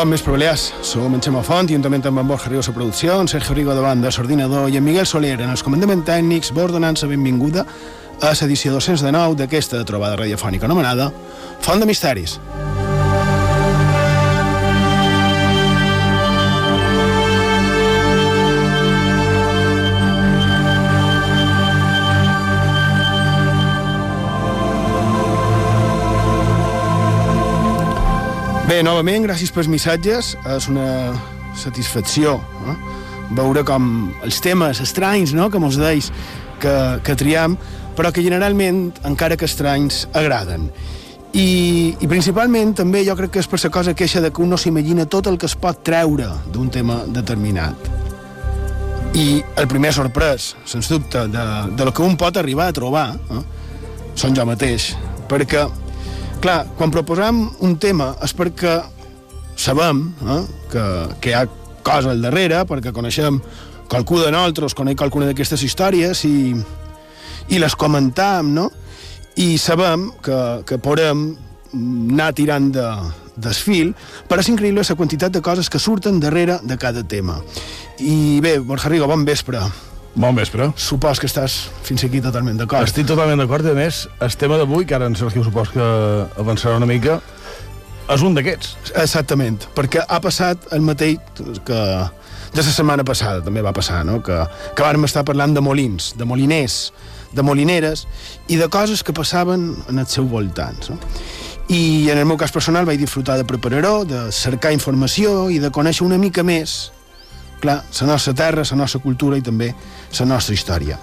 Bon més Balears. Som en Xema Font, juntament amb en Borja Rius a producció, en Sergio Rigo de banda, l'ordinador, i en Miguel Soler en els comandaments tècnics, vos donant-se benvinguda a l'edició 209 d'aquesta trobada radiofònica anomenada Font de Misteris. Bé, novament, gràcies pels missatges. És una satisfacció eh? veure com els temes estranys no? que mos deis que, que triem, però que generalment, encara que estranys, agraden. I, I principalment també jo crec que és per la cosa queixa de que un no s'imagina tot el que es pot treure d'un tema determinat. I el primer sorprès, sens dubte, de, de lo que un pot arribar a trobar, eh, són jo mateix, perquè Clar, quan proposam un tema és perquè sabem eh, que, que hi ha cosa al darrere, perquè coneixem qualcú de nosaltres, coneix qualcuna d'aquestes històries i, i les comentam, no? I sabem que, que podem anar tirant de, desfil, però és increïble la quantitat de coses que surten darrere de cada tema. I bé, Borja Rigo, bon vespre. Bon vespre. Supos que estàs fins aquí totalment d'acord. Estic totalment d'acord, i a més, el tema d'avui, que ara en Sergio supos que avançarà una mica, és un d'aquests. Exactament, perquè ha passat el mateix que ja la setmana passada també va passar, no? que, que vàrem estar parlant de molins, de moliners, de molineres i de coses que passaven en els seus voltants. No? I en el meu cas personal vaig disfrutar de preparar-ho, de cercar informació i de conèixer una mica més clar, la nostra terra, la nostra cultura i també la nostra història.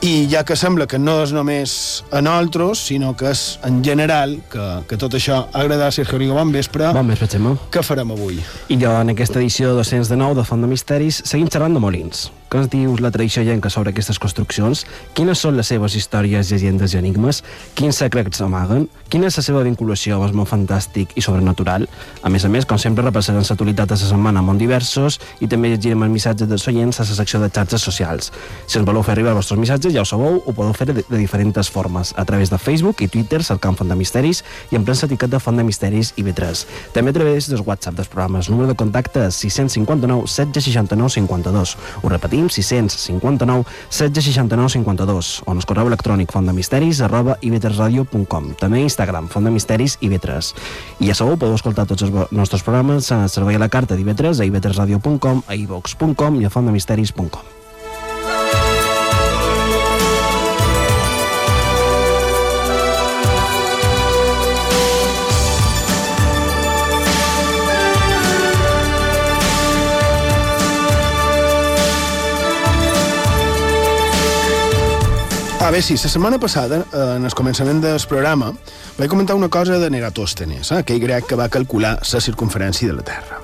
I ja que sembla que no és només a nosaltres, sinó que és en general, que, que tot això ha agradat Sergio Rigo, bon vespre. Bon vespre, Xema. Què farem avui? I jo, en aquesta edició 209 de Font de Misteris, seguim xerrant de molins. Què ens dius la tradició llenca sobre aquestes construccions? Quines són les seves històries, llegendes i enigmes? Quins secrets amaguen? Quina és la seva vinculació amb el món fantàstic i sobrenatural? A més a més, com sempre, repassarem l'actualitat de la setmana món diversos i també llegirem el missatge dels oients a la secció de xarxes socials. Si ens voleu fer arribar els vostres missatges, ja ho sabeu, ho podeu fer de, de diferents formes, a través de Facebook i Twitter, cercant Font de Misteris i en premsa etiquet de Font de Misteris i B3. També a través dels WhatsApp dels programes. Número de contacte 659 769 52. Ho repetim, tenim 659 1669 52 o en el correu electrònic fontdemisteris arroba ib3radio.com també Instagram, Font de Misteris IB3 i ja sabeu, podeu escoltar tots els nostres programes a servei a la carta d'IB3 a ib3radio.com, a ivox.com i a fontdemisteris.com A veure, sí, la setmana passada, eh, en el començament del programa, vaig comentar una cosa de Neratòstenes, eh, aquell grec que va calcular la circunferència de la Terra.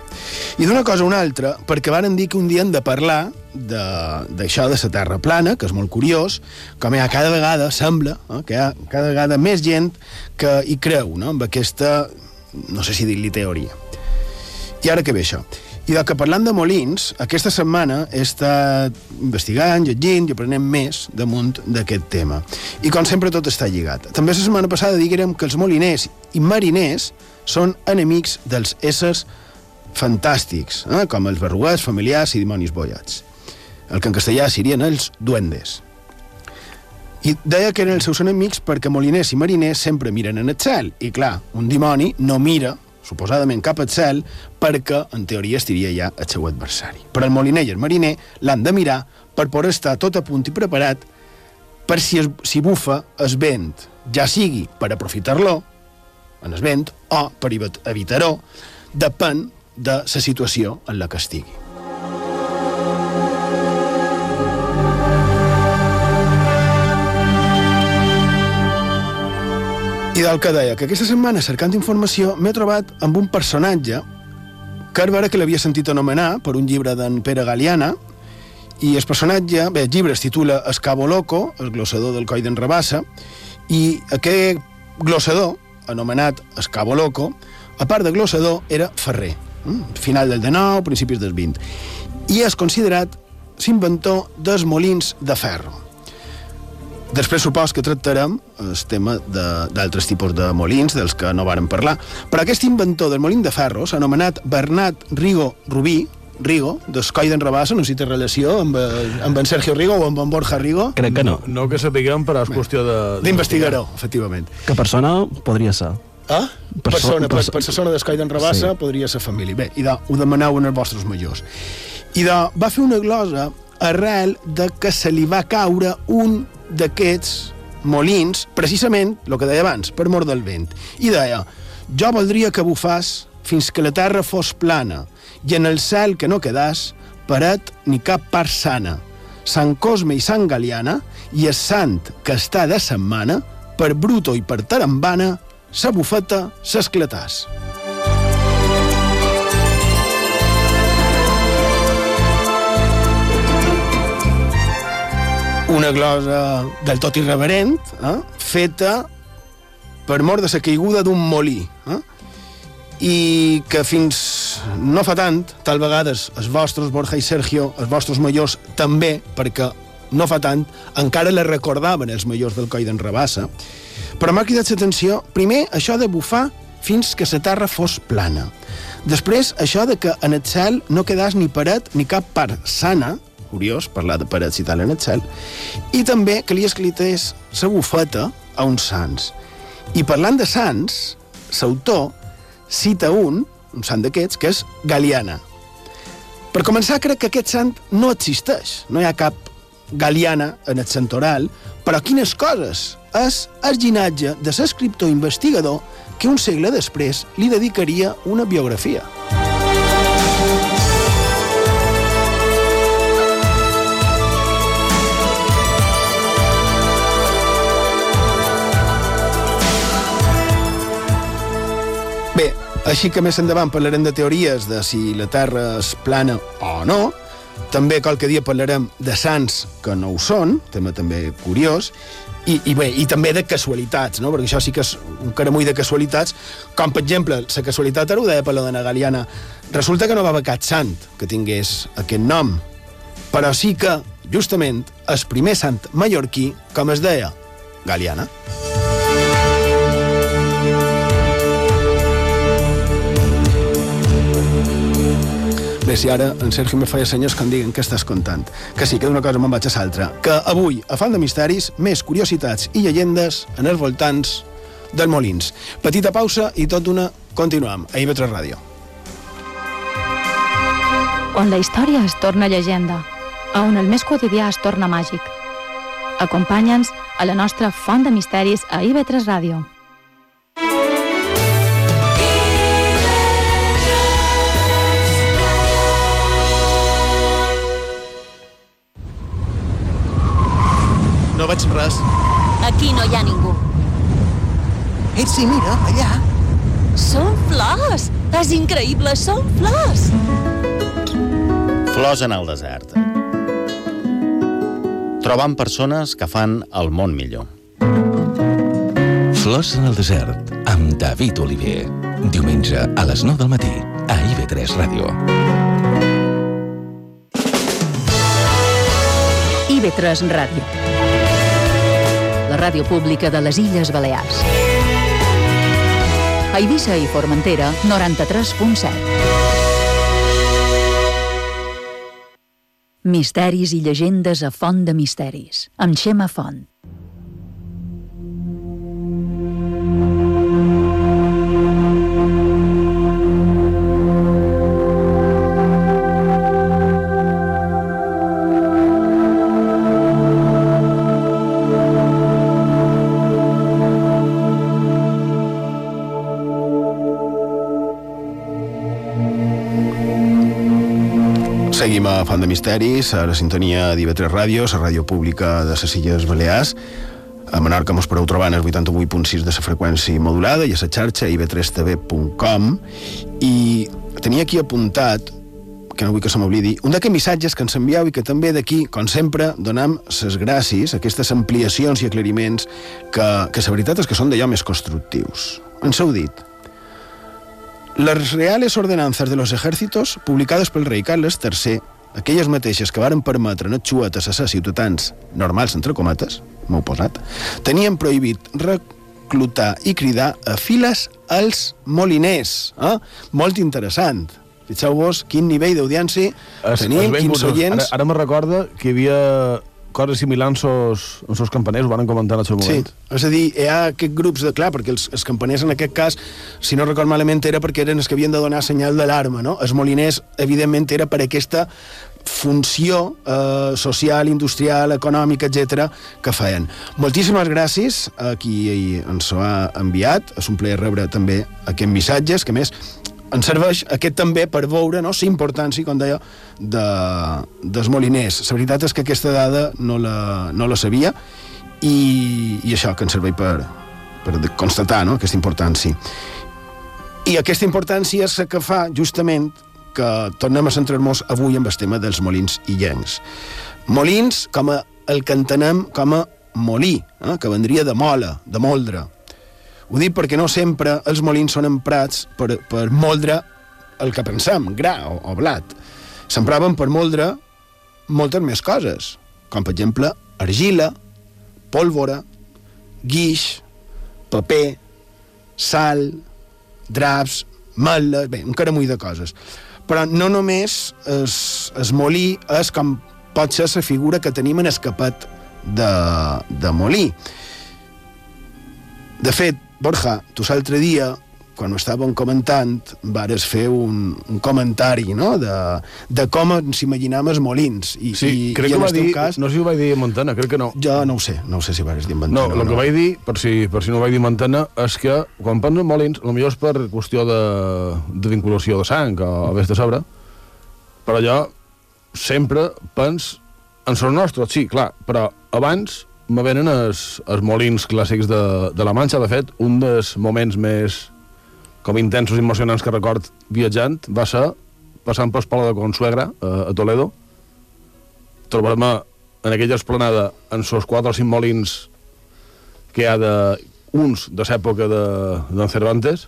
I d'una cosa a una altra, perquè varen dir que un dia hem de parlar d'això de, de la Terra plana, que és molt curiós, com hi ha cada vegada, sembla, eh, que hi ha cada vegada més gent que hi creu, no?, amb aquesta, no sé si dir-li teoria. I ara què ve això? I del que parlant de molins, aquesta setmana he estat investigant, llegint i aprenent més damunt d'aquest tema. I com sempre tot està lligat. També la setmana passada diguérem que els moliners i mariners són enemics dels éssers fantàstics, eh? com els berruguets, familiars i dimonis boiats. El que en castellà serien els duendes. I deia que eren els seus enemics perquè moliners i mariners sempre miren en el cel. I clar, un dimoni no mira suposadament cap al cel, perquè, en teoria, estiria ja el seu adversari. Però el moliner i el mariner l'han de mirar per poder estar tot a punt i preparat per si, es, si bufa es vent, ja sigui per aprofitar-lo, en el vent, o per evitar-ho, depèn de la situació en la que estigui. I del que deia, que aquesta setmana, cercant informació, m'he trobat amb un personatge que ara que l'havia sentit anomenar per un llibre d'en Pere Galiana, i el personatge, bé, el llibre es titula Escabo Loco, el glossador del coll d'en Rabassa, i aquest glossador, anomenat Escabo Loco, a part de glossador, era ferrer, eh? final del 19, principis del 20, i és considerat l'inventor dels molins de ferro. Després supos que tractarem el tema de- d'altres tipus de molins, dels que no varen parlar. Però aquest inventor del molin de ferro, s'ha anomenat Bernat Rigo Rubí, Rigo, d'Escoi d'en Rabassa, no sé si té relació amb, eh, amb en Sergio Rigo o amb en Borja Rigo, Crec que no. No que sapiguem, però és qüestió de... d'investigador, efectivament. Que persona podria ser. Ah? Per Persona, so- per, per- per persona d'Escoi d'en Rabassa Sí. podria ser família. Bé, i de, ho demaneu en els vostres majors. I de, va fer una glosa arrel de que se li va caure un d'aquests molins, precisament, el que deia abans, per mort del vent. I deia, jo voldria que bufàs fins que la terra fos plana i en el cel que no quedàs paret ni cap part sana. Sant Cosme i Sant Galiana i el sant que està de setmana per Bruto i per Tarambana sa bufeta s'esclatàs. Una glosa del tot irreverent, eh? feta per mort de la caiguda d'un molí. Eh? i que fins no fa tant, tal vegades els vostres, Borja i Sergio, els vostres majors també, perquè no fa tant, encara la recordaven els majors del Coi d'en Rabassa, però m'ha cridat l'atenció, primer, això de bufar fins que la terra fos plana. Després, això de que en el cel no quedàs ni paret ni cap part sana, curiós parlar de parets i tal en el cel, i també que li esclités la bufeta a uns sants. I parlant de sants, l'autor cita un, un sant d'aquests, que és Galiana. Per començar, crec que aquest sant no existeix. No hi ha cap Galiana en el santoral, però quines coses! És el llinatge de l'escriptor investigador que un segle després li dedicaria una biografia. Així que més endavant parlarem de teories de si la Terra és plana o no. També qualque dia parlarem de sants que no ho són, tema també curiós, i, i bé, i també de casualitats, no? perquè això sí que és un caramull de casualitats, com per exemple, la casualitat ara ho deia per la dona Galiana, resulta que no va haver cap sant que tingués aquest nom, però sí que, justament, el primer sant mallorquí, com es deia, Galiana. Bé, si ara en Sergio me feia senyors que em diguen què estàs contant. Que sí, que d'una cosa me'n vaig a l'altra. Que avui, a Font de Misteris, més curiositats i llegendes en els voltants del Molins. Petita pausa i tot d'una continuam a IB3 Ràdio. on la història es torna llegenda, a on el més quotidià es torna màgic. Acompanya'ns a la nostra font de misteris a IB3 Ràdio. No veig res. Aquí no hi ha ningú. Ets sí, mira, allà. Són flors! És increïble, són flors! Flors en el desert. Trobant persones que fan el món millor. Flors en el desert, amb David Oliver. Diumenge a les 9 del matí, a IB3 Ràdio. IB3 Ràdio. La ràdio pública de les Illes Balears. A Eivissa i Formentera, 93.7. Misteris i llegendes a Font de Misteris, amb Xema Font. Font de Misteris, a la sintonia d'IV3 Ràdio, la ràdio pública de les Illes Balears. A Menorca mos podeu trobar en el 88.6 de la freqüència modulada i a la xarxa ib3tv.com i tenia aquí apuntat que no vull que se m'oblidi, un d'aquests missatges que ens envieu i que també d'aquí, com sempre, donem les gràcies aquestes ampliacions i aclariments que, que la veritat és que són d'allò més constructius. Ens heu dit, Las reales ordenanzas de los ejércitos, publicadas por el rey Carlos III, aquelles mateixes que varen permetre en a ser ciutadans normals, entre cometes, m'ho posat, tenien prohibit reclutar i cridar a files als moliners. Eh? Molt interessant. Fixeu-vos quin nivell d'audiència ben quins oients... Ara, ara me recorda que hi havia coses similars sos, en sos campaners, ho van comentar en el seu Sí, moment. és a dir, hi ha aquests grups de... Clar, perquè els, els campaners en aquest cas, si no record malament, era perquè eren els que havien de donar senyal d'alarma, no? Els moliners, evidentment, era per aquesta funció eh, social, industrial, econòmica, etc que feien. Moltíssimes gràcies a qui ens ho ha enviat. És un plaer rebre també aquests missatges, que més ens serveix aquest també per veure no, la importància, com deia, de, dels moliners. La veritat és que aquesta dada no la, no la sabia i, i això que ens serveix per, per constatar no, aquesta importància. I aquesta importància és la que fa justament que tornem a centrar-nos avui amb el tema dels molins illencs. Molins com a, el que entenem com a molí, eh, que vendria de mola, de moldre. Ho dic perquè no sempre els molins són emprats per, per moldre el que pensem, gra o, o blat. S'empraven per moldre moltes més coses, com per exemple argila, pólvora, guix, paper, sal, draps, meles, bé, un caramull de coses. Però no només es, es molí és com pot ser la figura que tenim en escapat de, de molí. De fet, Borja, tu l'altre dia, quan ho estàvem comentant, vares fer un, un comentari no? de, de com ens imaginem els molins. I, Sí, i, crec i que en va dir... cas, No sé si ho vaig dir a Montana, crec que no. jo no ho sé, no ho sé si vares dir en No, el o que vaig dir, per si, per si no ho vaig dir a Montana, és que quan pensen molins, potser és per qüestió de, de vinculació de sang o, o ves de sobre, però jo sempre pens en els nostres, sí, clar, però abans me venen els, els molins clàssics de, de la Manxa. De fet, un dels moments més com intensos i emocionants que record viatjant va ser passant per Espola de Consuegra, a, a Toledo, trobar-me en aquella esplanada en sos quatre o cinc molins que hi ha de, uns de l'època d'en de, Cervantes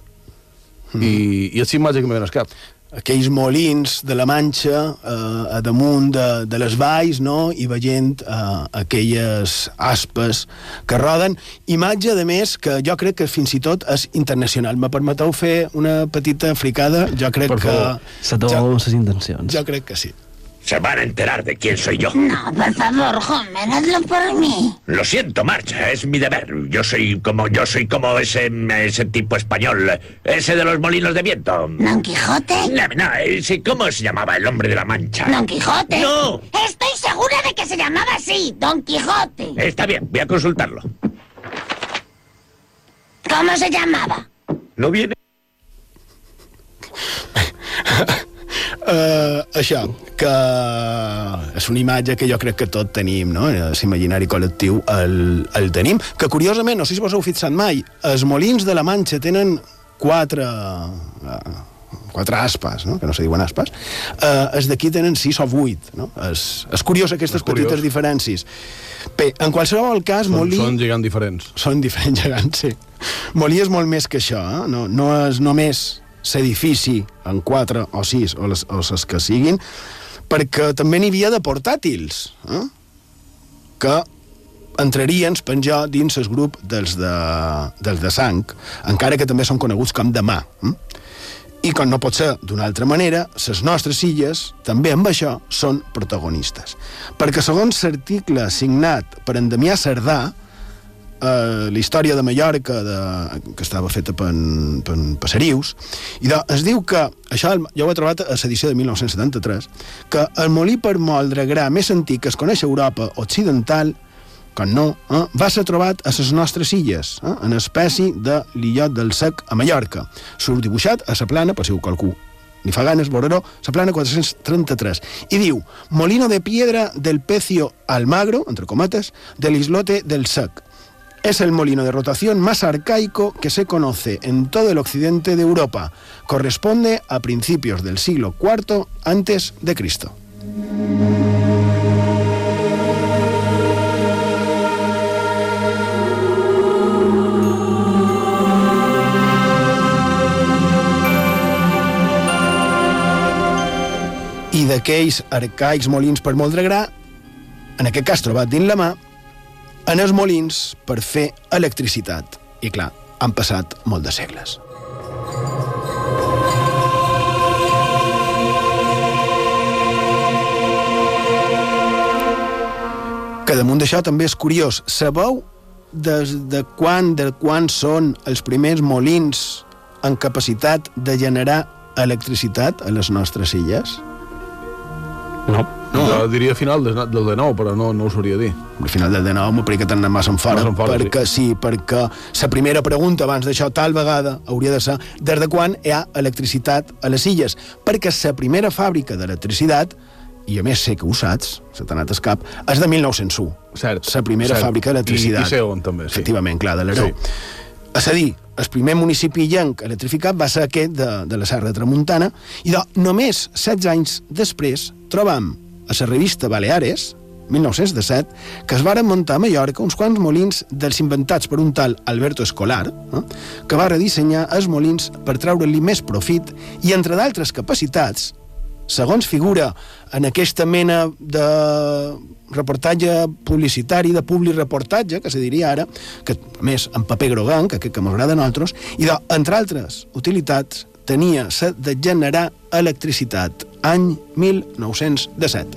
Mhm. i, i és imatge que me ven al cap. Aquells molins de la Manxa eh, a damunt de, de les valls no? i veient eh, aquelles aspes que roden. Imatge, de més, que jo crec que fins i tot és internacional. Me permeteu fer una petita fricada? Jo crec Per que... favor. Se t'ho les intencions. Jo crec que sí. Se van a enterar de quién soy yo. No, por favor, Homer, hazlo por mí. Lo siento, Marcha, es mi deber. Yo soy como yo soy como ese ese tipo español, ese de los molinos de viento. ¿Don Quijote? No, no, ese, ¿cómo se llamaba el hombre de la Mancha? ¿Don Quijote? No. Estoy segura de que se llamaba así, Don Quijote. Está bien, voy a consultarlo. ¿Cómo se llamaba? ¿No viene? Uh, això, que és una imatge que jo crec que tot tenim, no? L'imaginari col·lectiu el, el tenim, que curiosament, no sé si vos heu fixat mai, els molins de la Manxa tenen quatre... Uh, quatre aspas, no? que no se diuen aspas, uh, els d'aquí tenen sis o vuit. No? És, és curiós aquestes És curiós. petites diferències. Bé, en qualsevol cas, Són, molí... són gegants diferents. Són diferents gegants, sí. Molí és molt més que això, eh? no, no és només l'edifici en quatre o sis o les, o les que siguin, perquè també n'hi havia de portàtils, eh? que entrarien, penjar dins el grup dels de, dels de sang, encara que també són coneguts com de mà. Eh? I com no pot ser d'una altra manera, les nostres illes, també amb això, són protagonistes. Perquè segons l'article signat per en Damià Cerdà, eh, la història de Mallorca de, que estava feta per, per Passerius i de, es diu que, això jo ho he trobat a l'edició de 1973 que el molí per moldre gra més antic que es coneix a Europa occidental com no, eh, va ser trobat a les nostres illes, eh, en espècie de l'illot del sec a Mallorca. Surt dibuixat a la plana, per si qualcú li fa ganes, veuró, la plana 433. I diu, molino de piedra del pecio Almagro, entre cometes, del islote del sec. Es el molino de rotación más arcaico que se conoce en todo el occidente de Europa. Corresponde a principios del siglo IV antes de Cristo. I arcaics molins per moldre gra, en aquest cas trobat en els molins per fer electricitat. I clar, han passat molt de segles. Que damunt d'això també és curiós. Sabeu des de quan, de quan són els primers molins en capacitat de generar electricitat a les nostres illes? No. No. Jo diria final del, del de nou, però no, no ho sabria dir. Al final del de nou m'ho que t'han anat massa en fora, Massa en fora, perquè sí. perquè la primera pregunta abans d'això tal vegada hauria de ser des de quan hi ha electricitat a les illes, perquè la primera fàbrica d'electricitat i a més sé que ho saps, se t'ha anat escap, és de 1901. Cert. La primera cert. fàbrica d'electricitat. I, I sé on també, sí. Efectivament, clar, de l'Arau. Sí. És a dir, el primer municipi llenc electrificat va ser aquest de, de la Serra de Tramuntana, i de, només 16 anys després trobam a la revista Baleares, 1917, que es varen muntar a Mallorca uns quants molins dels inventats per un tal Alberto Escolar, eh, que va redissenyar els molins per treure-li més profit i, entre d'altres capacitats, segons figura en aquesta mena de reportatge publicitari, de publireportatge, que se diria ara, que a més en paper groguenc, que, que m'agrada a nosaltres, i de, entre altres utilitats, tenia set de generar electricitat, any 1917.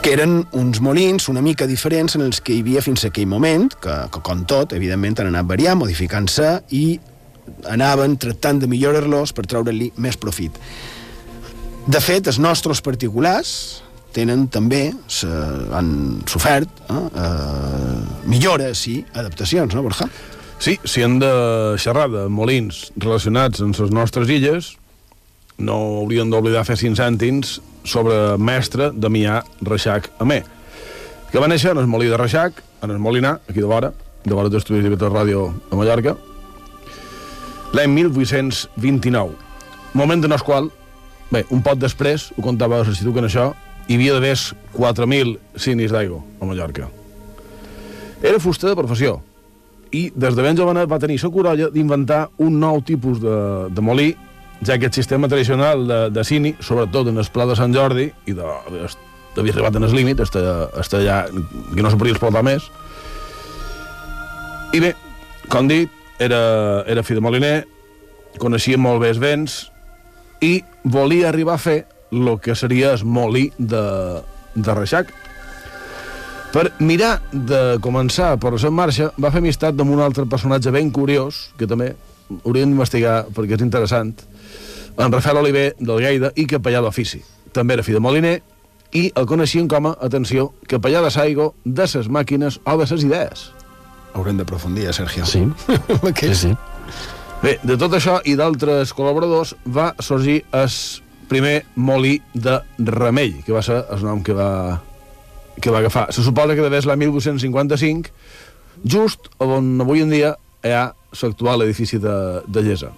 que eren uns molins una mica diferents en els que hi havia fins a aquell moment, que, que com tot, evidentment, han anat variant, modificant-se i anaven tractant de millorar-los per treure-li més profit. De fet, els nostres particulars tenen també, han sofert eh, eh, millores i adaptacions, no, Borja? Sí, si hem de xerrar de molins relacionats amb les nostres illes, no hauríem d'oblidar fer cinc cèntims sobre mestre Damià Reixac Amé, que va néixer en el molí de Reixac, en el Molinar, aquí de vora, de vora d'estudis de Ràdio a Mallorca, l'any 1829, moment en el qual, bé, un pot després, ho contava l'Institut que en això, hi havia d'haver 4.000 cinis d'aigua a Mallorca. Era fuster de professió, i des de ben jovenet va tenir la corolla d'inventar un nou tipus de, de molí ja que el sistema tradicional de, de cini, sobretot en el Pla de Sant Jordi, i de, havia arribat en el límit, està, està ja, que no se podia explotar més. I bé, com dit, era, era fill de moliner, coneixia molt bé els vents, i volia arribar a fer el que seria el molí de, de Reixac. Per mirar de començar per la marxa, va fer amistat amb un altre personatge ben curiós, que també hauríem d'investigar perquè és interessant, en Rafael Oliver del Lleida i capellà d'ofici. També era fill de moliner i el coneixien com a, atenció, capellà de Saigo, de ses màquines o de ses idees. Haurem d'aprofundir, eh, Sergio. Sí. sí, sí. Bé, de tot això i d'altres col·laboradors va sorgir el primer molí de Remell, que va ser el nom que va, que va agafar. Se suposa que devia ser l'any 1855, just on avui en dia hi ha l'actual edifici de, de Llesa.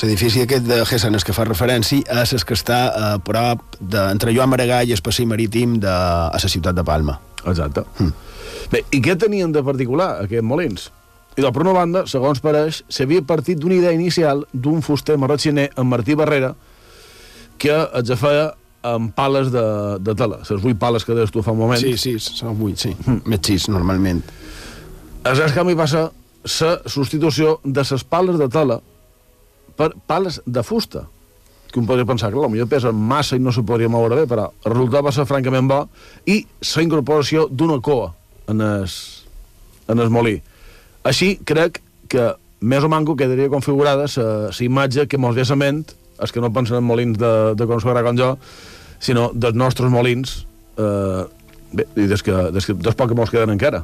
L'edifici aquest de Gessanes que fa referència és el que està a prop de, entre Joan Maragall i passeig marítim de, a la ciutat de Palma. Exacte. Mm. Bé, i què tenien de particular, aquests molins? I per una banda, segons pareix, s'havia partit d'una idea inicial d'un fuster marratxiner, en Martí Barrera, que es feia amb pales de, de tela, les vuit pales que deies tu fa un moment. Sí, sí, són vuit, sí. Mm. Més sis, normalment. Aleshores, canvi passa la substitució de les pales de tela per pales de fusta que un podria pensar que potser pesa massa i no se podria moure bé, però el resultat va ser francament bo i la incorporació d'una coa en el, en el molí. Així crec que més o manco quedaria configurada la imatge que mos ve a ment, els que no pensen en molins de, de consagrà com jo, sinó dels nostres molins, eh, bé, i des que, des que des poc que mos queden encara.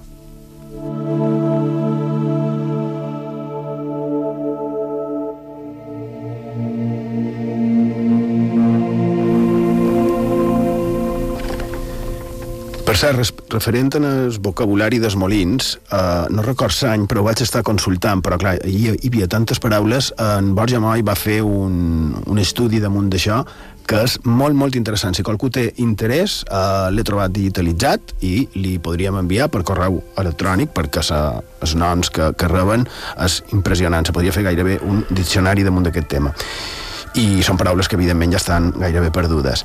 Cert, referent en el vocabulari dels molins, eh, no record l'any, però ho vaig estar consultant, però clar, hi, hi havia tantes paraules, en Borja Moll va fer un, un estudi damunt d'això que és molt, molt interessant. Si qualcú té interès, eh, l'he trobat digitalitzat i li podríem enviar per correu electrònic perquè sa, els noms que, que reben és impressionant. Se podria fer gairebé un diccionari damunt d'aquest tema. I són paraules que, evidentment, ja estan gairebé perdudes.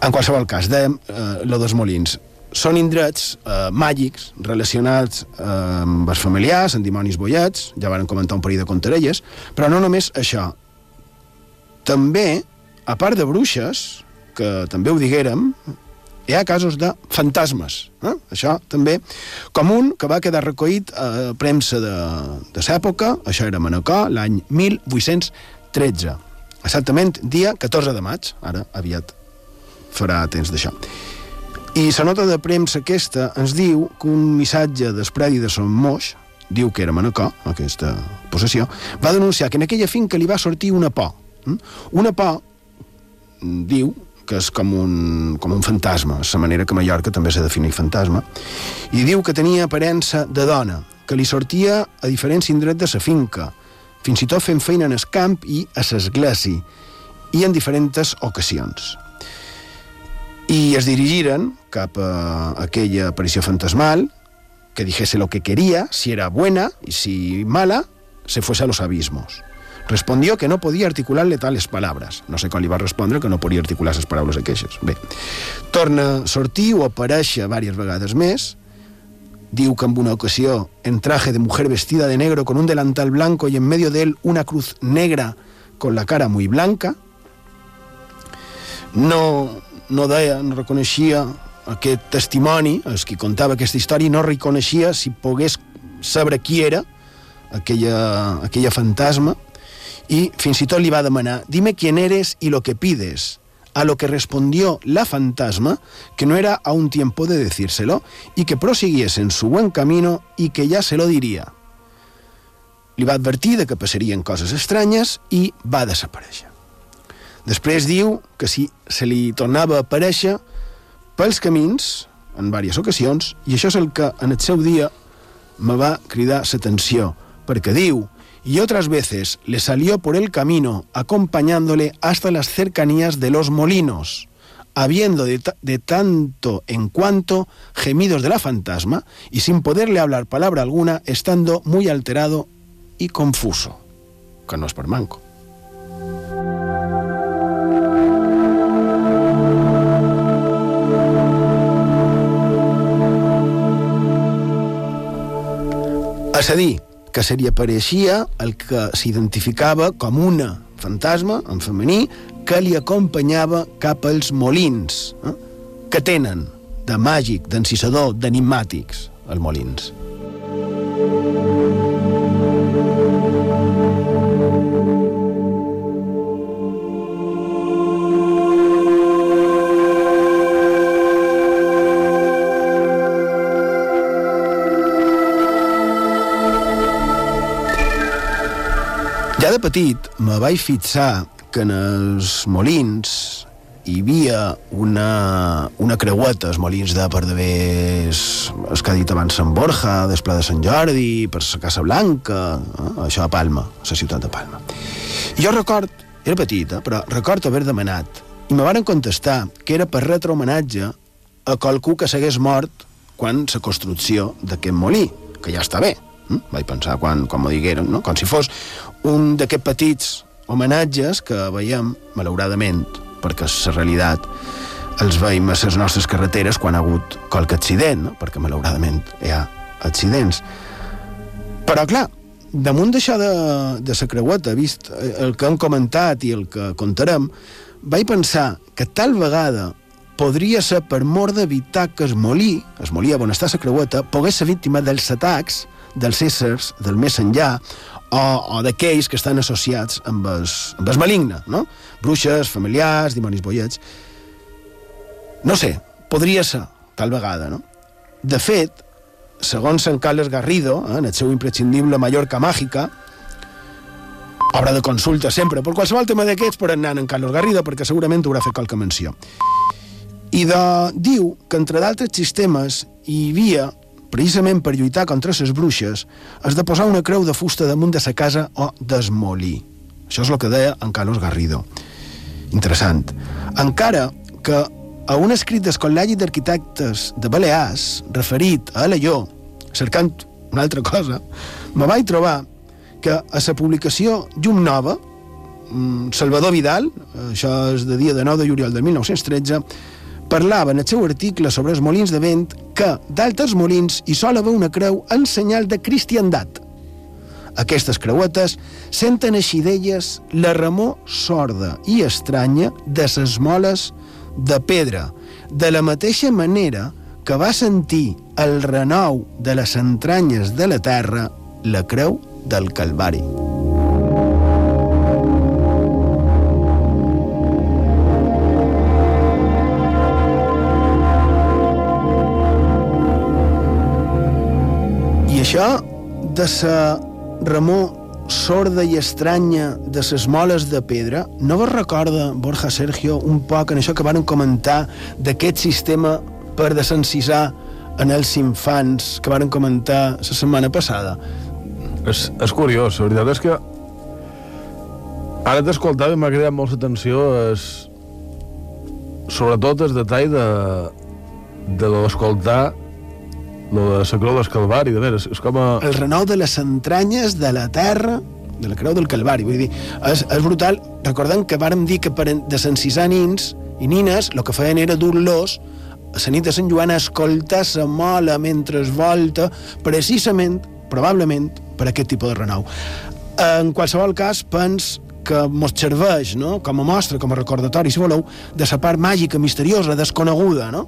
En qualsevol cas, dèiem eh, lo dels molins. Són indrets eh, màgics relacionats eh, amb els familiars, amb dimonis boiats, ja van comentar un parell de contarelles, però no només això. També, a part de bruixes, que també ho diguérem, hi ha casos de fantasmes. Eh? Això també, com un que va quedar recollit a premsa de, de l'època, això era a Manacor, l'any 1813. Exactament dia 14 de maig, ara aviat farà temps d'això. I la nota de premsa aquesta ens diu que un missatge d'Espredi de Son Moix, diu que era Manacor, aquesta possessió, va denunciar que en aquella finca li va sortir una por. Mm? Una por, diu, que és com un, com un fantasma, la manera que Mallorca també se defineix fantasma, i diu que tenia aparença de dona, que li sortia a diferents indrets de sa finca, fins i tot fent feina en el camp i a l'església, i en diferents ocasions. I es dirigiren cap a aquella aparició fantasmal, que dijese lo que quería, si era buena y si mala, se fuese a los abismos. Respondió que no podia articular-le tales palabras. No sé com li va respondre que no podia articular les paraules aqueixes. Bé, torna a sortir o aparèixer diverses vegades més, diu que en una ocasió en traje de mujer vestida de negro con un delantal blanco y en medio de él una cruz negra con la cara muy blanca. No, no deia, no reconeixia aquest testimoni, el qui contava aquesta història, i no reconeixia si pogués saber qui era aquella, aquella fantasma, y fins y tot li va demanar, dime quién eres y lo que pides. A lo que respondió la fantasma que no era aún tiempo de decírselo y que prosiguiese en su buen camino y que ya se lo diría. Li va advertir de que passarien coses estranyes i va desaparèixer. Després diu que si se li tornava a aparèixer pels camins, en diverses ocasions, i això és el que en el seu dia me va cridar l'atenció, perquè diu y otras veces le salió por el camino acompañándole hasta las cercanías de los molinos, habiendo de, de, tanto en cuanto gemidos de la fantasma y sin poderle hablar palabra alguna, estando muy alterado y confuso, que no es per manco. És a dir, que se li apareixia el que s'identificava com una fantasma, en femení, que li acompanyava cap als molins, eh? que tenen de màgic, d'encisador, d'enigmàtics, els molins. Petit me vaig fixar que en els molins hi havia una, una creueta, els molins de Pardavés, els que ha dit abans Sant Borja, Desplà de Sant Jordi, per la Casa Blanca, eh? això a Palma, a la ciutat de Palma. I jo record, era petita, però record haver demanat, i me varen contestar que era per retre homenatge a qualcú que s'hagués mort quan la construcció d'aquest molí, que ja està bé, hm? vaig pensar quan, quan m'ho digueren, no? com si fos un d'aquests petits homenatges que veiem, malauradament, perquè és la realitat, els veiem a les nostres carreteres quan ha hagut qualque accident, no? perquè malauradament hi ha accidents. Però, clar, damunt d'això de, de la creueta, vist el que hem comentat i el que contarem, vaig pensar que tal vegada podria ser per mort d'evitar que es molí, es molí on està la creueta, pogués ser víctima dels atacs dels éssers del més enllà o, o d'aquells que estan associats amb el, amb el maligne, no? Bruixes, familiars, dimonis boiets... No sé, podria ser, tal vegada, no? De fet, segons Sant Carles Garrido, eh, en el seu imprescindible Mallorca Màgica, obra de consulta sempre, per qualsevol tema d'aquests per anar en Carlos Garrido, perquè segurament haurà fet qualque menció. I de, diu que, entre d'altres sistemes, hi havia, precisament per lluitar contra les bruixes, has de posar una creu de fusta damunt de sa casa o desmolir. Això és el que deia en Carlos Garrido. Interessant. Encara que a un escrit del Col·legi d'Arquitectes de Balears, referit a Alaió, cercant una altra cosa, me vaig trobar que a la publicació Llum Nova, mm, Salvador Vidal, això és de dia de 9 de juliol de 1913, parlava en el seu article sobre els molins de vent que d'altres molins hi sol haver una creu en senyal de cristiandat. Aquestes creuetes senten així d'elles la remor sorda i estranya de ses moles de pedra, de la mateixa manera que va sentir el renou de les entranyes de la terra la creu del Calvari. De sa remor sorda i estranya de ses moles de pedra, no vos recorda, Borja Sergio, un poc en això que varen comentar d'aquest sistema per desencisar en els infants que varen comentar la setmana passada? És, és curiós, la veritat és que ara t'escoltava i m'ha cridat molta atenció és, sobretot el detall de, de l'escoltar lo de la creu del Calvari, de veres, és com a... El renou de les entranyes de la terra de la creu del Calvari, vull dir, és, és brutal. Recordem que vàrem dir que per desencisar nins i nines el que feien era dur-los a la nit de Sant Joan a escoltar la mola mentre es volta, precisament, probablement, per aquest tipus de renou. En qualsevol cas, pens que mos serveix no? com a mostra, com a recordatori, si voleu, de la part màgica, misteriosa, desconeguda, no?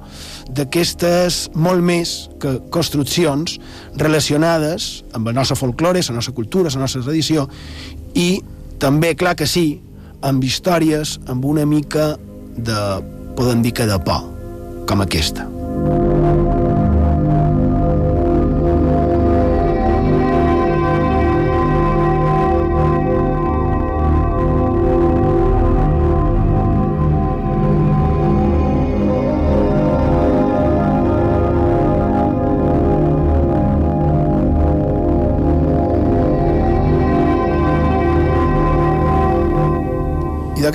d'aquestes molt més que construccions relacionades amb la nostra folklore, la nostra cultura, la nostra tradició, i també, clar que sí, amb històries amb una mica de, podem dir que de por, com aquesta. I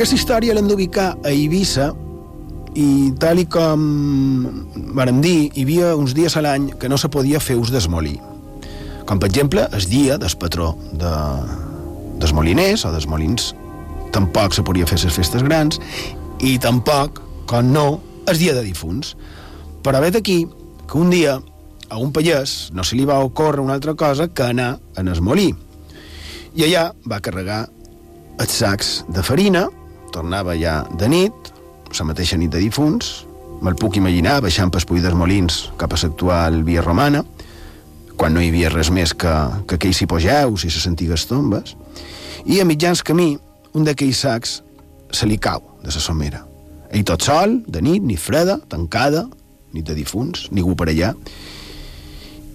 d'aquesta història l'hem d'ubicar a Eivissa i tal i com vàrem dir, hi havia uns dies a l'any que no se podia fer ús d'esmolí. Com, per exemple, el dia del patró de, dels moliners o dels molins. Tampoc se podia fer les festes grans i tampoc, com no, el dia de difunts. Però vet aquí que un dia a un pallès no se li va ocórrer una altra cosa que anar en el molí. I allà va carregar els sacs de farina, tornava ja de nit, la mateixa nit de difunts, me'l puc imaginar baixant pel Puig dels Molins cap a l'actual via romana, quan no hi havia res més que, que aquells hipogeus i les antigues tombes, i a mitjans camí, un d'aquells sacs se li cau de la somera. Ell tot sol, de nit, ni freda, tancada, nit de difunts, ningú per allà.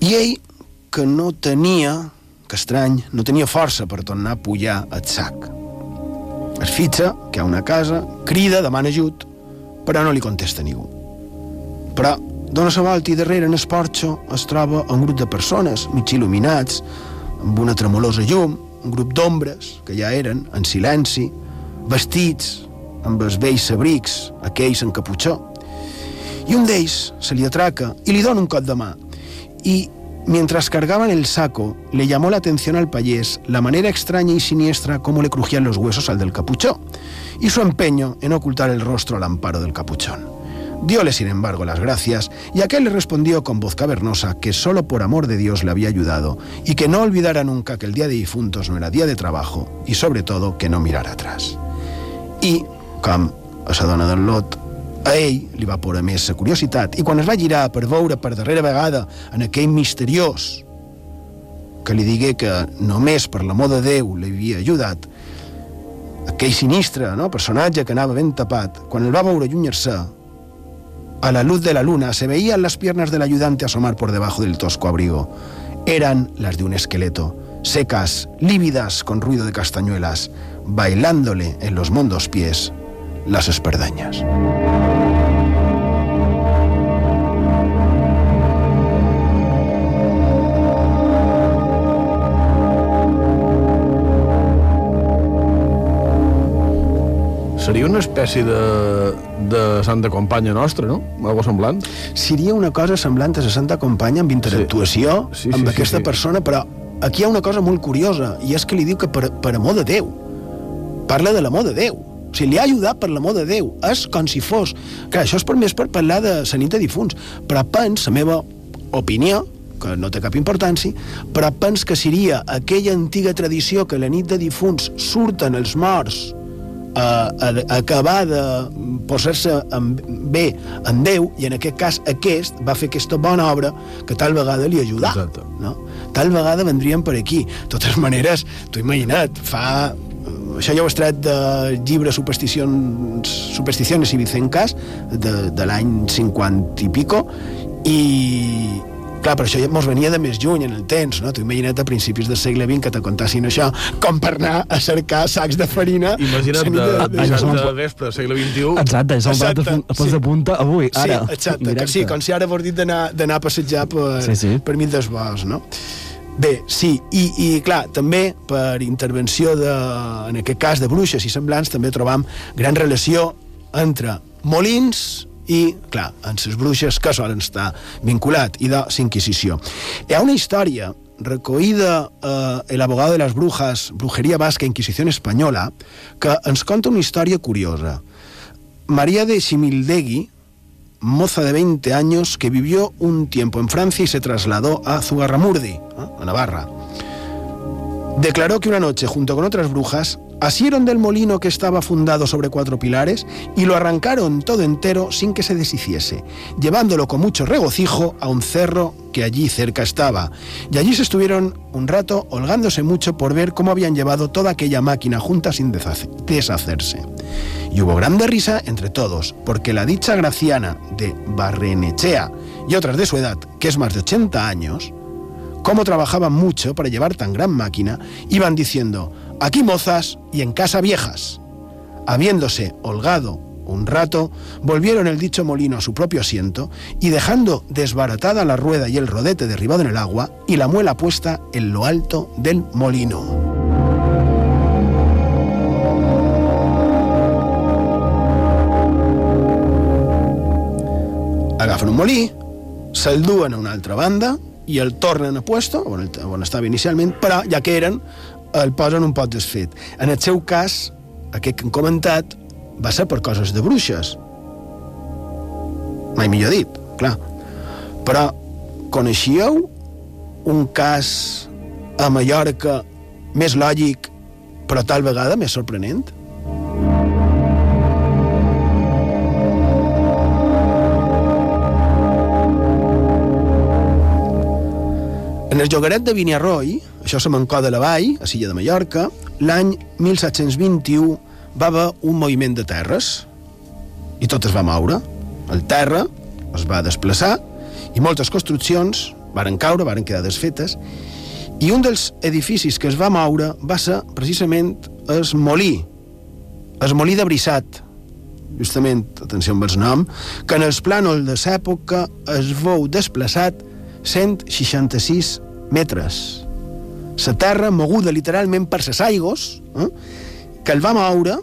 I ell, que no tenia, que estrany, no tenia força per tornar a pujar el sac. Es fitxa que ha una casa, crida, demana ajut, però no li contesta ningú. Però dona la volta i darrere en el porxo es troba un grup de persones, mig il·luminats, amb una tremolosa llum, un grup d'ombres que ja eren, en silenci, vestits amb els vells abrics, aquells en caputxó. I un d'ells se li atraca i li dona un cop de mà. I Mientras cargaban el saco, le llamó la atención al payés la manera extraña y siniestra como le crujían los huesos al del capuchón, y su empeño en ocultar el rostro al amparo del capuchón. Diole, sin embargo, las gracias, y aquel le respondió con voz cavernosa que solo por amor de Dios le había ayudado, y que no olvidara nunca que el día de difuntos no era día de trabajo, y sobre todo que no mirara atrás. I, com a lot, a ell li va por més la curiositat i quan es va girar per veure per darrera vegada en aquell misteriós que li digué que només per l'amor de Déu li havia ajudat, aquell sinistre no? personatge que anava ben tapat, quan el va veure allunyar-se, a la luz de la luna se veían las piernas del ayudante asomar por debajo del tosco abrigo. Eran las de un esqueleto, secas, lívidas, con ruido de castañuelas, bailándole en los mondos pies las esperdañas. Seria una espècie de, de santa companya nostra, no? Algo semblant. Seria una cosa semblant a la Santa Companya amb interactuació Sí, sí, amb sí, aquesta sí. persona, però aquí hi ha una cosa molt curiosa, i és que li diu que per, per amor de Déu. Parla de l'amor de Déu. O sigui, li ha ajudat per l'amor de Déu. És com si fos... Clar, això és per més per parlar de la nit de difunts, però pens, la meva opinió, que no té cap importància, però pens que seria aquella antiga tradició que la nit de difunts surten els morts a, a, acabar de posar-se en, bé en Déu, i en aquest cas aquest va fer aquesta bona obra que tal vegada li ajudà. Exacte. No? Tal vegada vendrien per aquí. De totes maneres, t'ho imagina't, fa... Això ja ho he tret de llibre Supersticions, Supersticiones i Vicencas de, de l'any 50 i pico i clar, però això ja mos venia de més lluny en el temps, no? T'ho imagina't a principis del segle XX que te contassin això com per anar a cercar sacs de farina Imagina't de, de, de, és de vespre, segle XXI. Exacte, és el plat de, Exacte, a pos sí. de punta avui, ara. Sí, exacte, que sí, com si ara vos dit d'anar d'anar a passejar per, Sí, sí. per mig dels boscs, no? Bé, sí, i, i clar, també per intervenció de, en aquest cas de bruixes i semblants, també trobam gran relació entre molins i, clar, en les bruixes que solen estar vinculat, i de l'Inquisició. Hi ha una història recollida eh, El abogado de las brujas, Brujería Vasca, Inquisición Espanyola, que ens conta una història curiosa. María de Simildegui, moza de 20 años que vivió un tiempo en Francia y se trasladó a Zugarramurdi, ¿eh? a Navarra. Declaró que una noche, junto con otras brujas, asieron del molino que estaba fundado sobre cuatro pilares y lo arrancaron todo entero sin que se deshiciese, llevándolo con mucho regocijo a un cerro que allí cerca estaba. Y allí se estuvieron un rato holgándose mucho por ver cómo habían llevado toda aquella máquina junta sin deshace- deshacerse. Y hubo grande risa entre todos, porque la dicha Graciana de Barrenechea y otras de su edad, que es más de 80 años, como trabajaban mucho para llevar tan gran máquina, iban diciendo, aquí mozas y en casa viejas. Habiéndose holgado un rato, volvieron el dicho molino a su propio asiento y dejando desbaratada la rueda y el rodete derribado en el agua y la muela puesta en lo alto del molino. Agafen un molí, se'l duen a una altra banda i el tornen a puesto, on, on estava inicialment, però que eren, el posen un pot desfet. En el seu cas, aquest que hem comentat, va ser per coses de bruixes. Mai millor dit, clar. Però coneixíeu un cas a Mallorca més lògic, però tal vegada més sorprenent? En el llogaret de Vinyarroi, això a Mancó de la Vall, a Silla de Mallorca, l'any 1721 va haver un moviment de terres i tot es va moure. El terra es va desplaçar i moltes construccions varen caure, varen quedar desfetes i un dels edificis que es va moure va ser precisament el molí, el molí de Brissat, justament, atenció amb el nom, que en els plànols de l'època es veu desplaçat 166 metres. La terra moguda literalment per les aigües, eh, que el va moure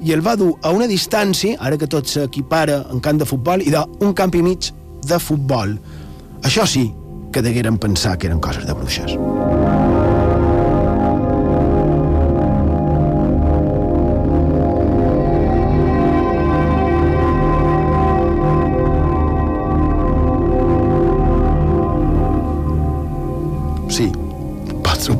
i el va dur a una distància, ara que tot s'equipara en camp de futbol, i d'un camp i mig de futbol. Això sí que degueren pensar que eren coses de bruixes.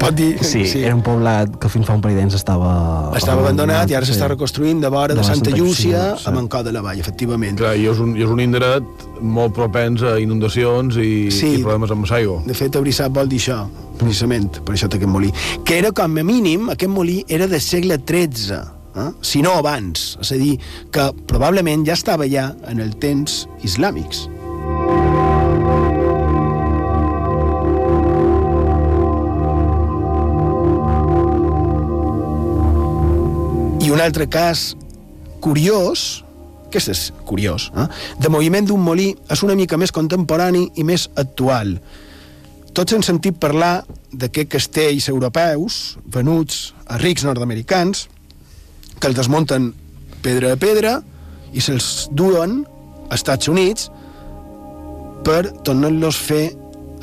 Pot, dir. Sí, sí, era un poblat que fins fa un parell d'anys estava... Estava abandonat i ara sí. s'està reconstruint de vora de, De Santa Santa Llúcia Llúcia, sí. a Mancó de la Vall, efectivament. Clar, i és un, i és un indret molt propens a inundacions i, Sí. i problemes amb l'aigua. De fet, Abrissat vol dir això, precisament, per això té aquest molí. Que era, com a mínim, aquest molí era del segle XIII, eh? si no abans. És a dir, que probablement ja estava ja en el temps islàmics. Un altre cas curiós, que és curiós, eh? de moviment d'un molí és una mica més contemporani i més actual. Tots hem sentit parlar d'aquests castells europeus venuts a rics nord-americans que els desmunten pedra a pedra, i se'ls duen als Estats Units per tornar-los fer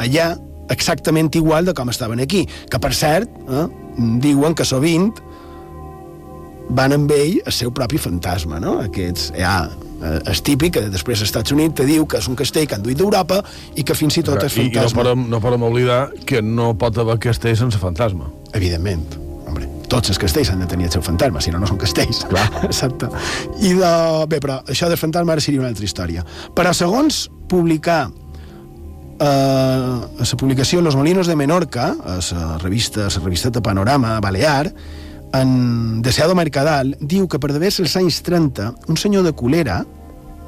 allà exactament igual de com estaven aquí. Que, per cert, eh, diuen que sovint van amb ell el seu propi fantasma, no? Aquests, ja, eh, és típic que després als Estats Units te diu que és un castell que han duit d'Europa i que fins i tot és I, i no, fantasma. podem, no podem oblidar que no pot haver castell sense fantasma. Evidentment. Hombre, tots els castells han de tenir el seu fantasma, si no, no són castells. Clar. Exacte. I de... Bé, però això del fantasma ara seria una altra història. Però segons publicar eh, la publicació Los Molinos de Menorca, a la revista, a la revisteta Panorama Balear, en Deseado Mercadal, diu que per devers els anys 30, un senyor de Colera,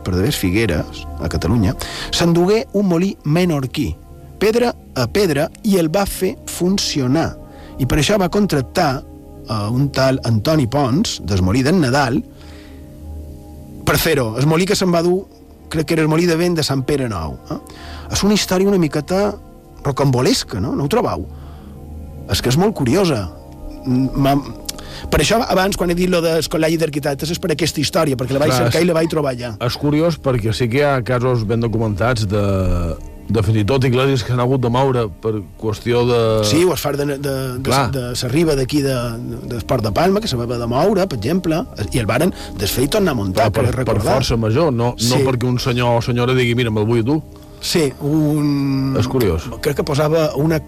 per devers Figueres, a Catalunya, s'endugué un molí menorquí, pedra a pedra, i el va fer funcionar. I per això va contractar a un tal Antoni Pons, del molí d'en Nadal, per fer-ho. El molí que se'n va dur, crec que era el molí de vent de Sant Pere Nou. Eh? És una història una miqueta rocambolesca, no? No ho trobeu? És que és molt curiosa. Per això, abans, quan he dit lo del Col·legi d'Arquitectes, és per aquesta història, perquè la vaig Clar, cercar i la vaig trobar allà. És curiós perquè sí que hi ha casos ben documentats de, de fins i tot iglesis que s'han hagut de moure per qüestió de... Sí, o es fa de, de, de, de, de s'arriba d'aquí de, de Port de Palma, que haver de moure, per exemple, i el varen desfer i tornar a muntar, per, per, per força major, no, Sí. no perquè un senyor o senyora digui mira, me'l vull tu. Sí, un... És curiós. Crec que posava una,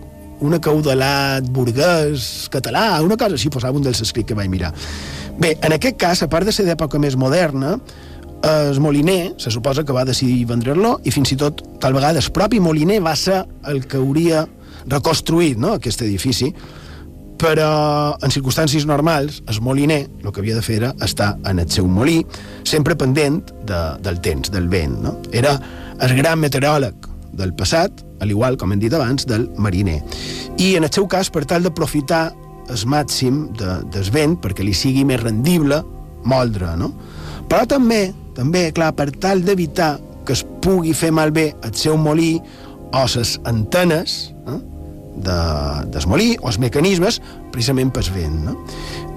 una caudalat burguès català, una cosa així, posava un dels escrits que vaig mirar. Bé, en aquest cas, a part de ser d'època més moderna, el moliner se suposa que va decidir vendre-lo i fins i tot, tal vegada, el propi moliner va ser el que hauria reconstruït no, aquest edifici, però en circumstàncies normals, el moliner el que havia de fer era estar en el seu molí, sempre pendent de, del temps, del vent. No? Era el gran meteoròleg del passat, al igual, com hem dit abans, del mariner. I en el seu cas, per tal d'aprofitar el màxim de, del vent, perquè li sigui més rendible moldre, no? Però també, també, clar, per tal d'evitar que es pugui fer malbé el seu molí o les antenes, eh? de, del molí o els mecanismes precisament pel vent. No?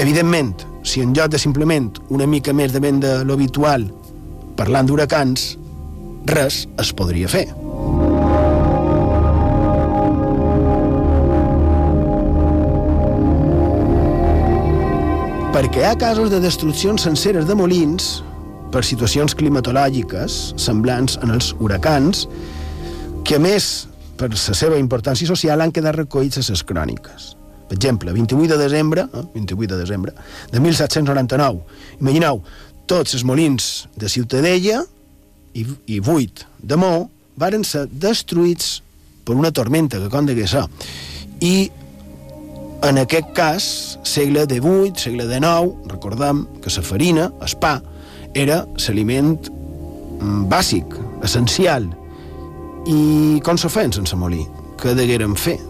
Evidentment, si en lloc de simplement una mica més de vent de l'habitual parlant d'huracans, res es podria fer. Perquè hi ha casos de destruccions senceres de molins per situacions climatològiques semblants en els huracans que, a més, per la seva importància social, han quedat recollits a les cròniques. Per exemple, 28 de desembre, eh, 28 de desembre de 1799. Imagineu, tots els molins de Ciutadella i, i 8 de Mó varen ser destruïts per una tormenta que com degué ser. I en aquest cas, segle XVIII, segle XIX, recordem que la farina, el pa, era l'aliment mm, bàsic, essencial. I com se feien sense molí? Què degueren fer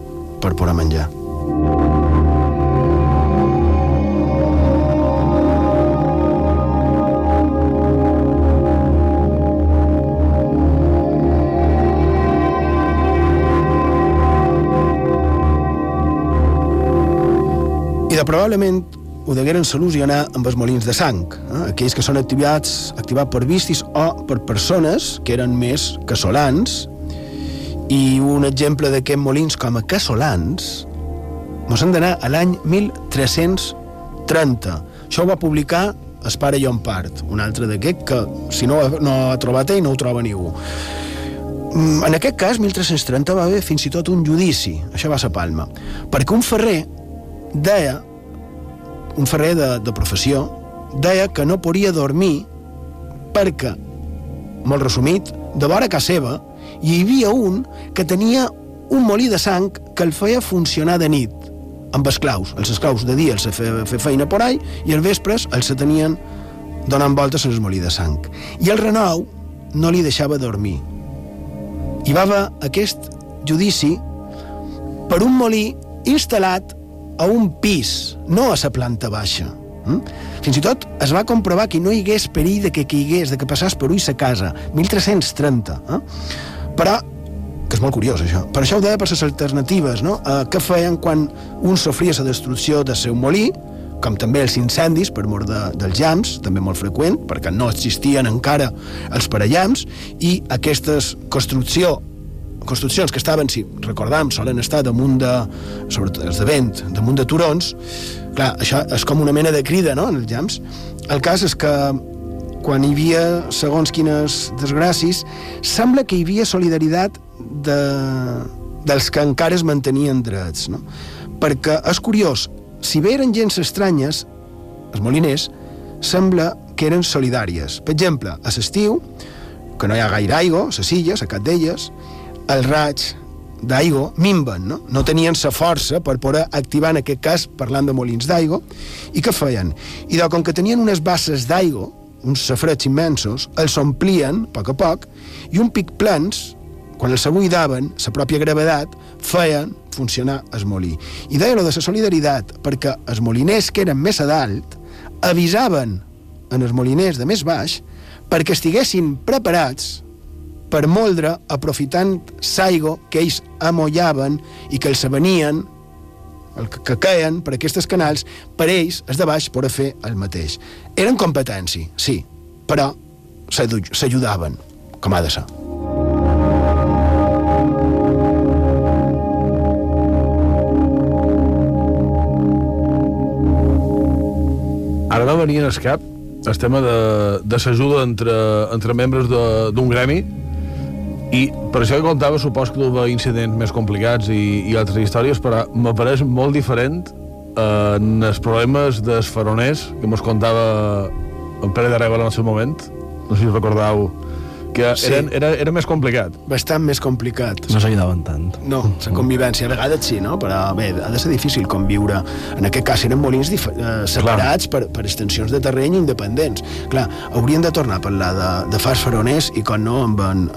per poder menjar? Probablement ho degueren solucionar amb els molins de sang, eh? aquells que són activats, activats per vistis o per persones que eren més casolans, i un exemple d'aquests molins com a casolans mos han d'anar a l'any 1330. Això ho va publicar el pare Llompart, un altre d'aquest que, si no, no ha trobat ell, no ho troba ningú. Mm, En aquest cas, 1330 va haver fins i tot un judici, això va ser Palma, perquè un ferrer deia, un ferrer de, de professió, deia que no podia dormir perquè, molt resumit, de vora casa seva hi havia un que tenia un molí de sang que el feia funcionar de nit amb esclaus. Els esclaus de dia els feia fer feina por ahí i els vespres els se tenien donant voltes en el molí de sang. I el renou no li deixava dormir. Hi va haver aquest judici per un molí instal·lat a un pis, no a la planta baixa. Mm? Fins i tot es va comprovar que no hi hagués perill de que caigués, de que passàs per ull sa casa, 1330. Eh? Però, que és molt curiós això, per això ho deia per les alternatives, no? Eh, què feien quan un sofria la destrucció del seu molí, com també els incendis per mort de, dels llams, també molt freqüent, perquè no existien encara els parellams, i aquestes construcció construccions que estaven, si recordam, solen estar damunt de, sobretot els de vent, damunt de turons, clar, això és com una mena de crida, no?, en els llams. El cas és que quan hi havia segons quines desgràcies, sembla que hi havia solidaritat de, dels que encara es mantenien drets, no? Perquè és curiós, si bé eren gens estranyes, els moliners, sembla que eren solidàries. Per exemple, a l'estiu, que no hi ha gaire aigua, a les illes, a cap d'elles, els raig d'aigua minven, no? No tenien la força per poder activar, en aquest cas, parlant de molins d'aigua, i què feien? I de, com que tenien unes basses d'aigua, uns safrets immensos, els omplien, a poc a poc, i un pic plens, quan els abuidaven, la pròpia gravedat, feien funcionar el molí. I deia lo de la solidaritat, perquè els moliners que eren més a dalt avisaven en els moliners de més baix perquè estiguessin preparats per moldre aprofitant l'aigua que ells amollaven i que els venien el que, que caien per aquests canals, per ells, els de baix, poder fer el mateix. Eren competència, sí, però s'ajudaven, com ha de ser. Ara no venia al cap el tema de, de l'ajuda entre, entre membres d'un gremi i per això que contava supos que hi incidents més complicats i, i altres històries, però m'apareix molt diferent eh, en els problemes dels faroners que mos contava en Pere de Reba en el seu moment. No sé si recordeu que sí. eren, era, era més complicat. Bastant més complicat. No s'ajudaven tant. No, la convivència a vegades sí, no? Però bé, ha de ser difícil conviure. En aquest cas eren molins eh, separats per, per extensions de terreny independents. Clar, haurien de tornar a parlar de, de fars faroners i com no amb en,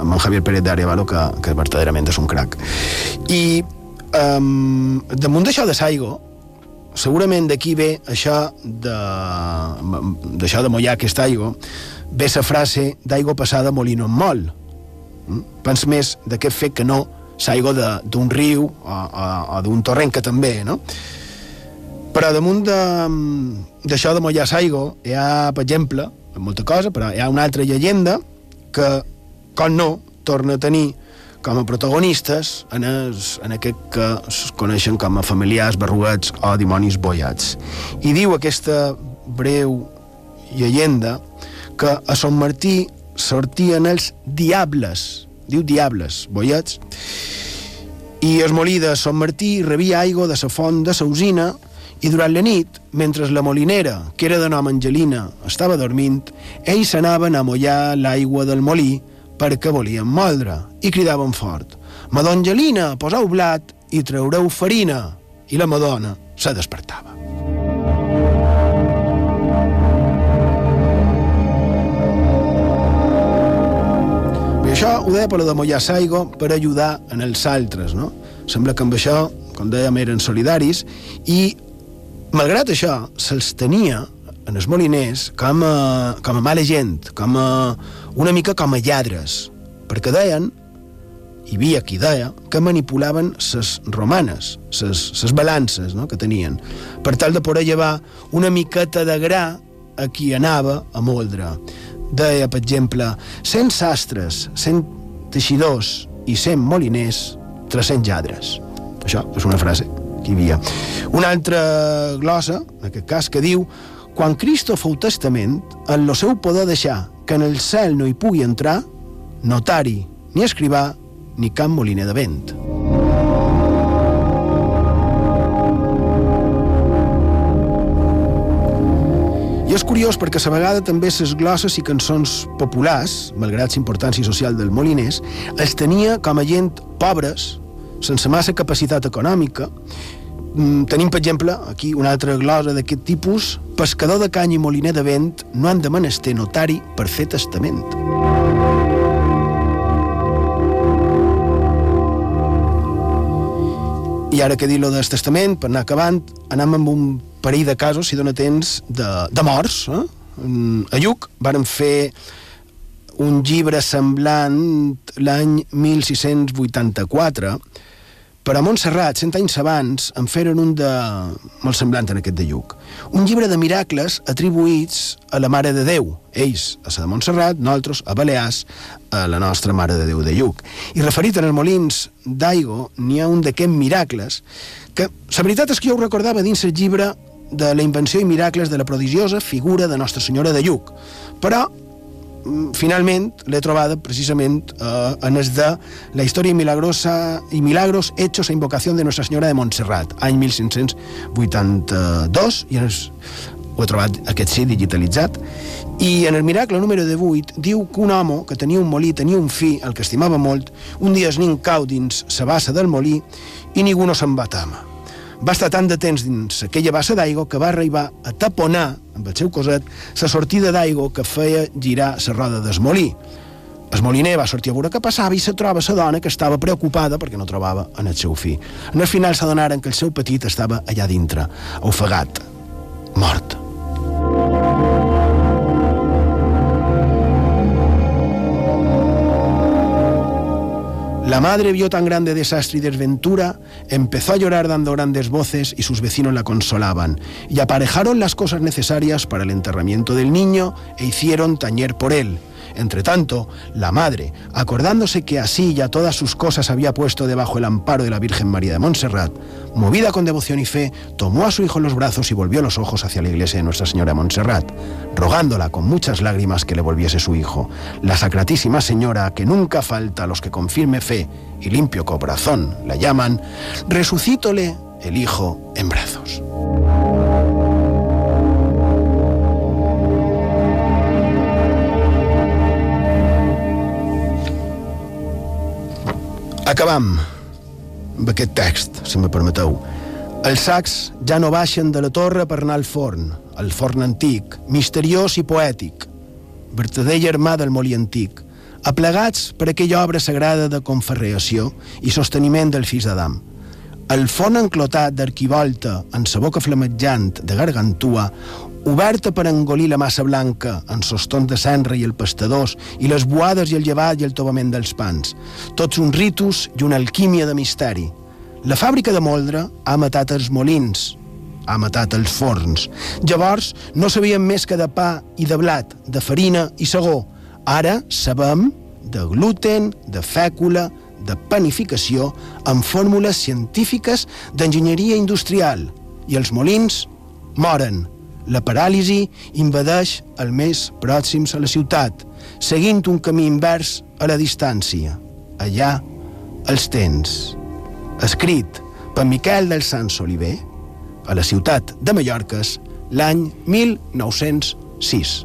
amb en Javier Pérez d'Arevalo, que, que verdaderament és un crac. I um, damunt d'això de Saigo, segurament d'aquí ve això de, d'això de mollar aquesta aigua, ve la frase d'aigua passada molino en mol. Mm? Pens més d'aquest fet que no l'aigua d'un riu o, o, o d'un torrent, que també, no? Però damunt d'això de, de mollar l'aigua hi ha, per exemple, molta cosa, però hi ha una altra llegenda que, com no, torna a tenir com a protagonistes en, es, en aquest que es coneixen com a familiars barruets o dimonis boiats. I diu aquesta breu llegenda que a Sant Martí sortien els diables, diu diables, boiets, i el molí de Sant Martí rebia aigua de la font de la usina i durant la nit, mentre la molinera, que era de nom Angelina, estava dormint, ells anaven a mollar l'aigua del molí perquè volien moldre i cridaven fort «Madonna Angelina, poseu blat i traureu farina!» i la Madonna se despertava. I això ho deia per la de mollar l'aigua per ajudar en els altres, no? Sembla que amb això, com dèiem, eren solidaris i, malgrat això, se'ls tenia en els moliners com a, com a mala gent, com a, una mica com a lladres, perquè deien, hi havia qui deia, que manipulaven ses romanes, ses, ses balances no?, que tenien, per tal de poder llevar una miqueta de gra a qui anava a moldre deia, per exemple, 100 sastres, 100 teixidors i 100 moliners, 300 lladres. Això és una frase que hi havia. Una altra glossa, en aquest cas, que diu quan Cristo fou testament, en lo seu poder deixar que en el cel no hi pugui entrar notari, ni escrivà, ni cap moliner de vent. I és curiós perquè a vegada també les glosses i cançons populars, malgrat la importància social del moliners, els tenia com a gent pobres, sense massa capacitat econòmica. Mm, tenim, per exemple, aquí una altra glosa d'aquest tipus. Pescador de canya i moliner de vent no han de menester notari per fer testament. I ara que dir lo del testament, per anar acabant, anem amb un parell de casos, si dona temps, de, de morts. Eh? A Lluc varen fer un llibre semblant l'any 1684 però a Montserrat, cent anys abans, en feren un de... molt semblant en aquest de Lluc. Un llibre de miracles atribuïts a la Mare de Déu. Ells, a la de Montserrat, nosaltres, a Balears, a la nostra Mare de Déu de Lluc. I referit en els molins d'Aigo, n'hi ha un d'aquests miracles que, la veritat és que jo ho recordava dins el llibre de la invenció i miracles de la prodigiosa figura de Nostra Senyora de Lluc. Però finalment l'he trobada precisament eh, en el de la història milagrosa i milagros hechos a invocació de Nuestra Senyora de Montserrat, any 1582, i en el, ho he trobat aquest sí digitalitzat, i en el miracle número de 8 diu que un home que tenia un molí, tenia un fi, el que estimava molt, un dia es nin cau dins sa bassa del molí i ningú no se'n va tama. Va estar tant de temps dins aquella bassa d'aigua que va arribar a taponar, amb el seu coset, la sortida d'aigua que feia girar la roda del molí. El moliner va sortir a veure què passava i se troba la dona que estava preocupada perquè no trobava en el seu fi. En el final s'adonaren que el seu petit estava allà dintre, ofegat, mort. La madre vio tan grande desastre y desventura, empezó a llorar dando grandes voces y sus vecinos la consolaban, y aparejaron las cosas necesarias para el enterramiento del niño e hicieron tañer por él. Entre tanto, la madre, acordándose que así ya todas sus cosas había puesto debajo el amparo de la Virgen María de Montserrat, movida con devoción y fe, tomó a su hijo en los brazos y volvió los ojos hacia la iglesia de Nuestra Señora de Montserrat, rogándola con muchas lágrimas que le volviese su hijo. La Sacratísima Señora, que nunca falta a los que con firme fe y limpio corazón la llaman, resucítole el hijo en brazos. Acabam amb aquest text, si me permeteu. Els sacs ja no baixen de la torre per anar al forn, el forn antic, misteriós i poètic, vertader germà del molí antic, aplegats per aquella obra sagrada de conferreació i sosteniment del fills d'Adam. El forn enclotat d'arquivolta en sa boca flamejant de gargantua oberta per engolir la massa blanca en sostons de cendra i el pastadors i les boades i el llevat i el tovament dels pans. Tots uns ritus i una alquímia de misteri. La fàbrica de moldre ha matat els molins, ha matat els forns. Llavors no sabíem més que de pa i de blat, de farina i segó. Ara sabem de gluten, de fècula, de panificació amb fórmules científiques d'enginyeria industrial i els molins moren la paràlisi invadeix el més pròxims a la ciutat, seguint un camí invers a la distància. Allà els tens. Escrit per Miquel del Sant Oliver, a la ciutat de Mallorques, l'any 1906.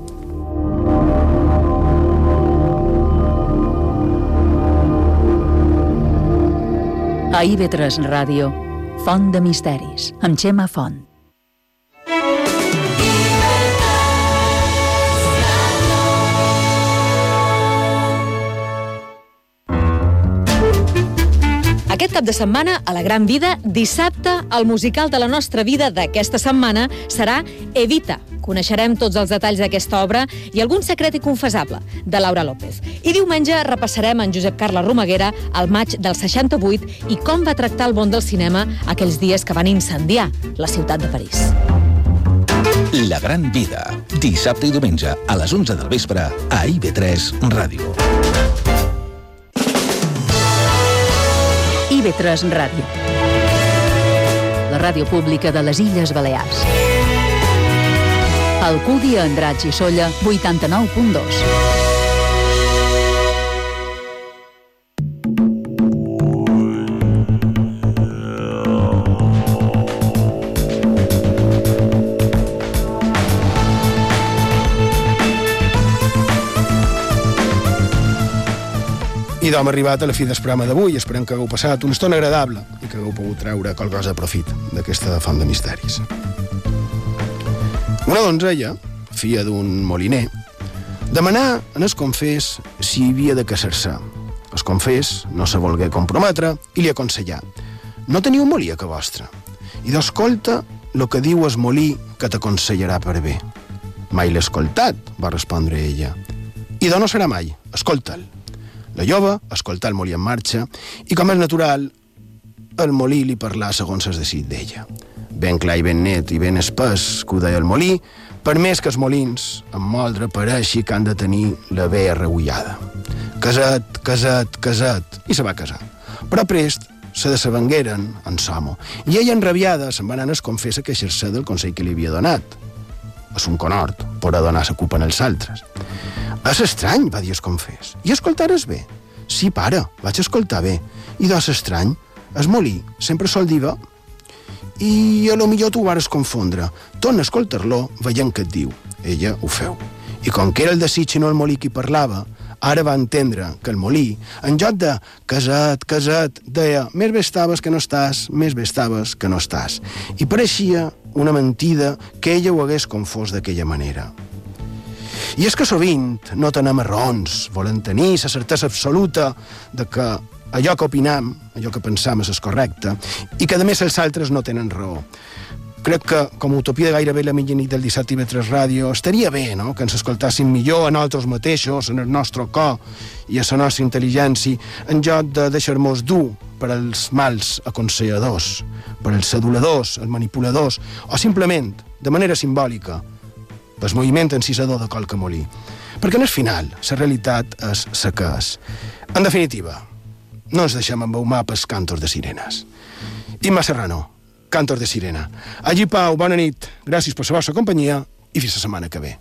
A IB3 Ràdio, Font de Misteris, amb Xema Font. Aquest cap de setmana, a la Gran Vida, dissabte, el musical de la nostra vida d'aquesta setmana serà Evita. Coneixerem tots els detalls d'aquesta obra i algun secret inconfessable, de Laura López. I diumenge repassarem en Josep Carles Romaguera el maig del 68 i com va tractar el món del cinema aquells dies que van incendiar la ciutat de París. La Gran Vida, dissabte i diumenge a les 11 del vespre a IB3 Ràdio. IB3 Ràdio. La ràdio pública de les Illes Balears. Alcúdia, Andratx i Solla, 89.2. I d'hom arribat a la fi del programa d'avui. Esperem que hagueu passat una estona agradable i que hagueu pogut treure qualcosa de profit d'aquesta font de misteris. Una donzella, filla d'un moliner, demanà en es confés si havia de casar-se. Es confés no se volgué comprometre i li aconsellà no teniu molí a que vostre i d'escolta lo que diu es molí que t'aconsellarà per bé. Mai l'he escoltat, va respondre ella. I d'on no serà mai, escolta'l. La jove escoltà el molí en marxa i, com és natural, el molí li parlà segons es decidit d'ella. Ben clar i ben net i ben espès que ho deia el molí, per més que els molins, en moldre, pareixi que han de tenir la vea regullada. Casat, casat, casat, i se va casar. Però prest se desavengueren en Samo, i ella, enrabiada, se'n va anar a confessa que exercer del consell que li havia donat. És un conhort, per a donar la culpa als altres. És estrany, va dir el confés. I escoltares bé? Sí, pare, vaig escoltar bé. I doncs estrany, es molí, sempre sol dir. I a lo millor tu ho vares confondre. Torna a escoltar-lo, veient què et diu. Ella ho feu. I com que era el desig i no el molí qui parlava, ara va entendre que el molí, en joc de casat, casat, deia més bé estaves que no estàs, més bé estaves que no estàs. I pareixia una mentida que ella ho hagués confós d'aquella manera. I és que sovint no tenem raons, volen tenir la certesa absoluta de que allò que opinam, allò que pensam és correcte, i que a més els altres no tenen raó. Crec que, com a utopia de gairebé la mitjanit del dissabte i 3 Ràdio, estaria bé no? que ens escoltàssim millor a nosaltres mateixos, en el nostre cor i a la nostra intel·ligència, en lloc de deixar-nos dur per als mals aconselladors, per als seduladors, els manipuladors, o simplement, de manera simbòlica, pel moviment encisador de qualque molí. Perquè en el final, la realitat és la que és. En definitiva, no ens deixem embaumar pels cantos de sirenes. Imma Serrano, Cantos de Sirena. Allí, Pau, bona nit. Gràcies per la vostra companyia i fins la setmana que ve.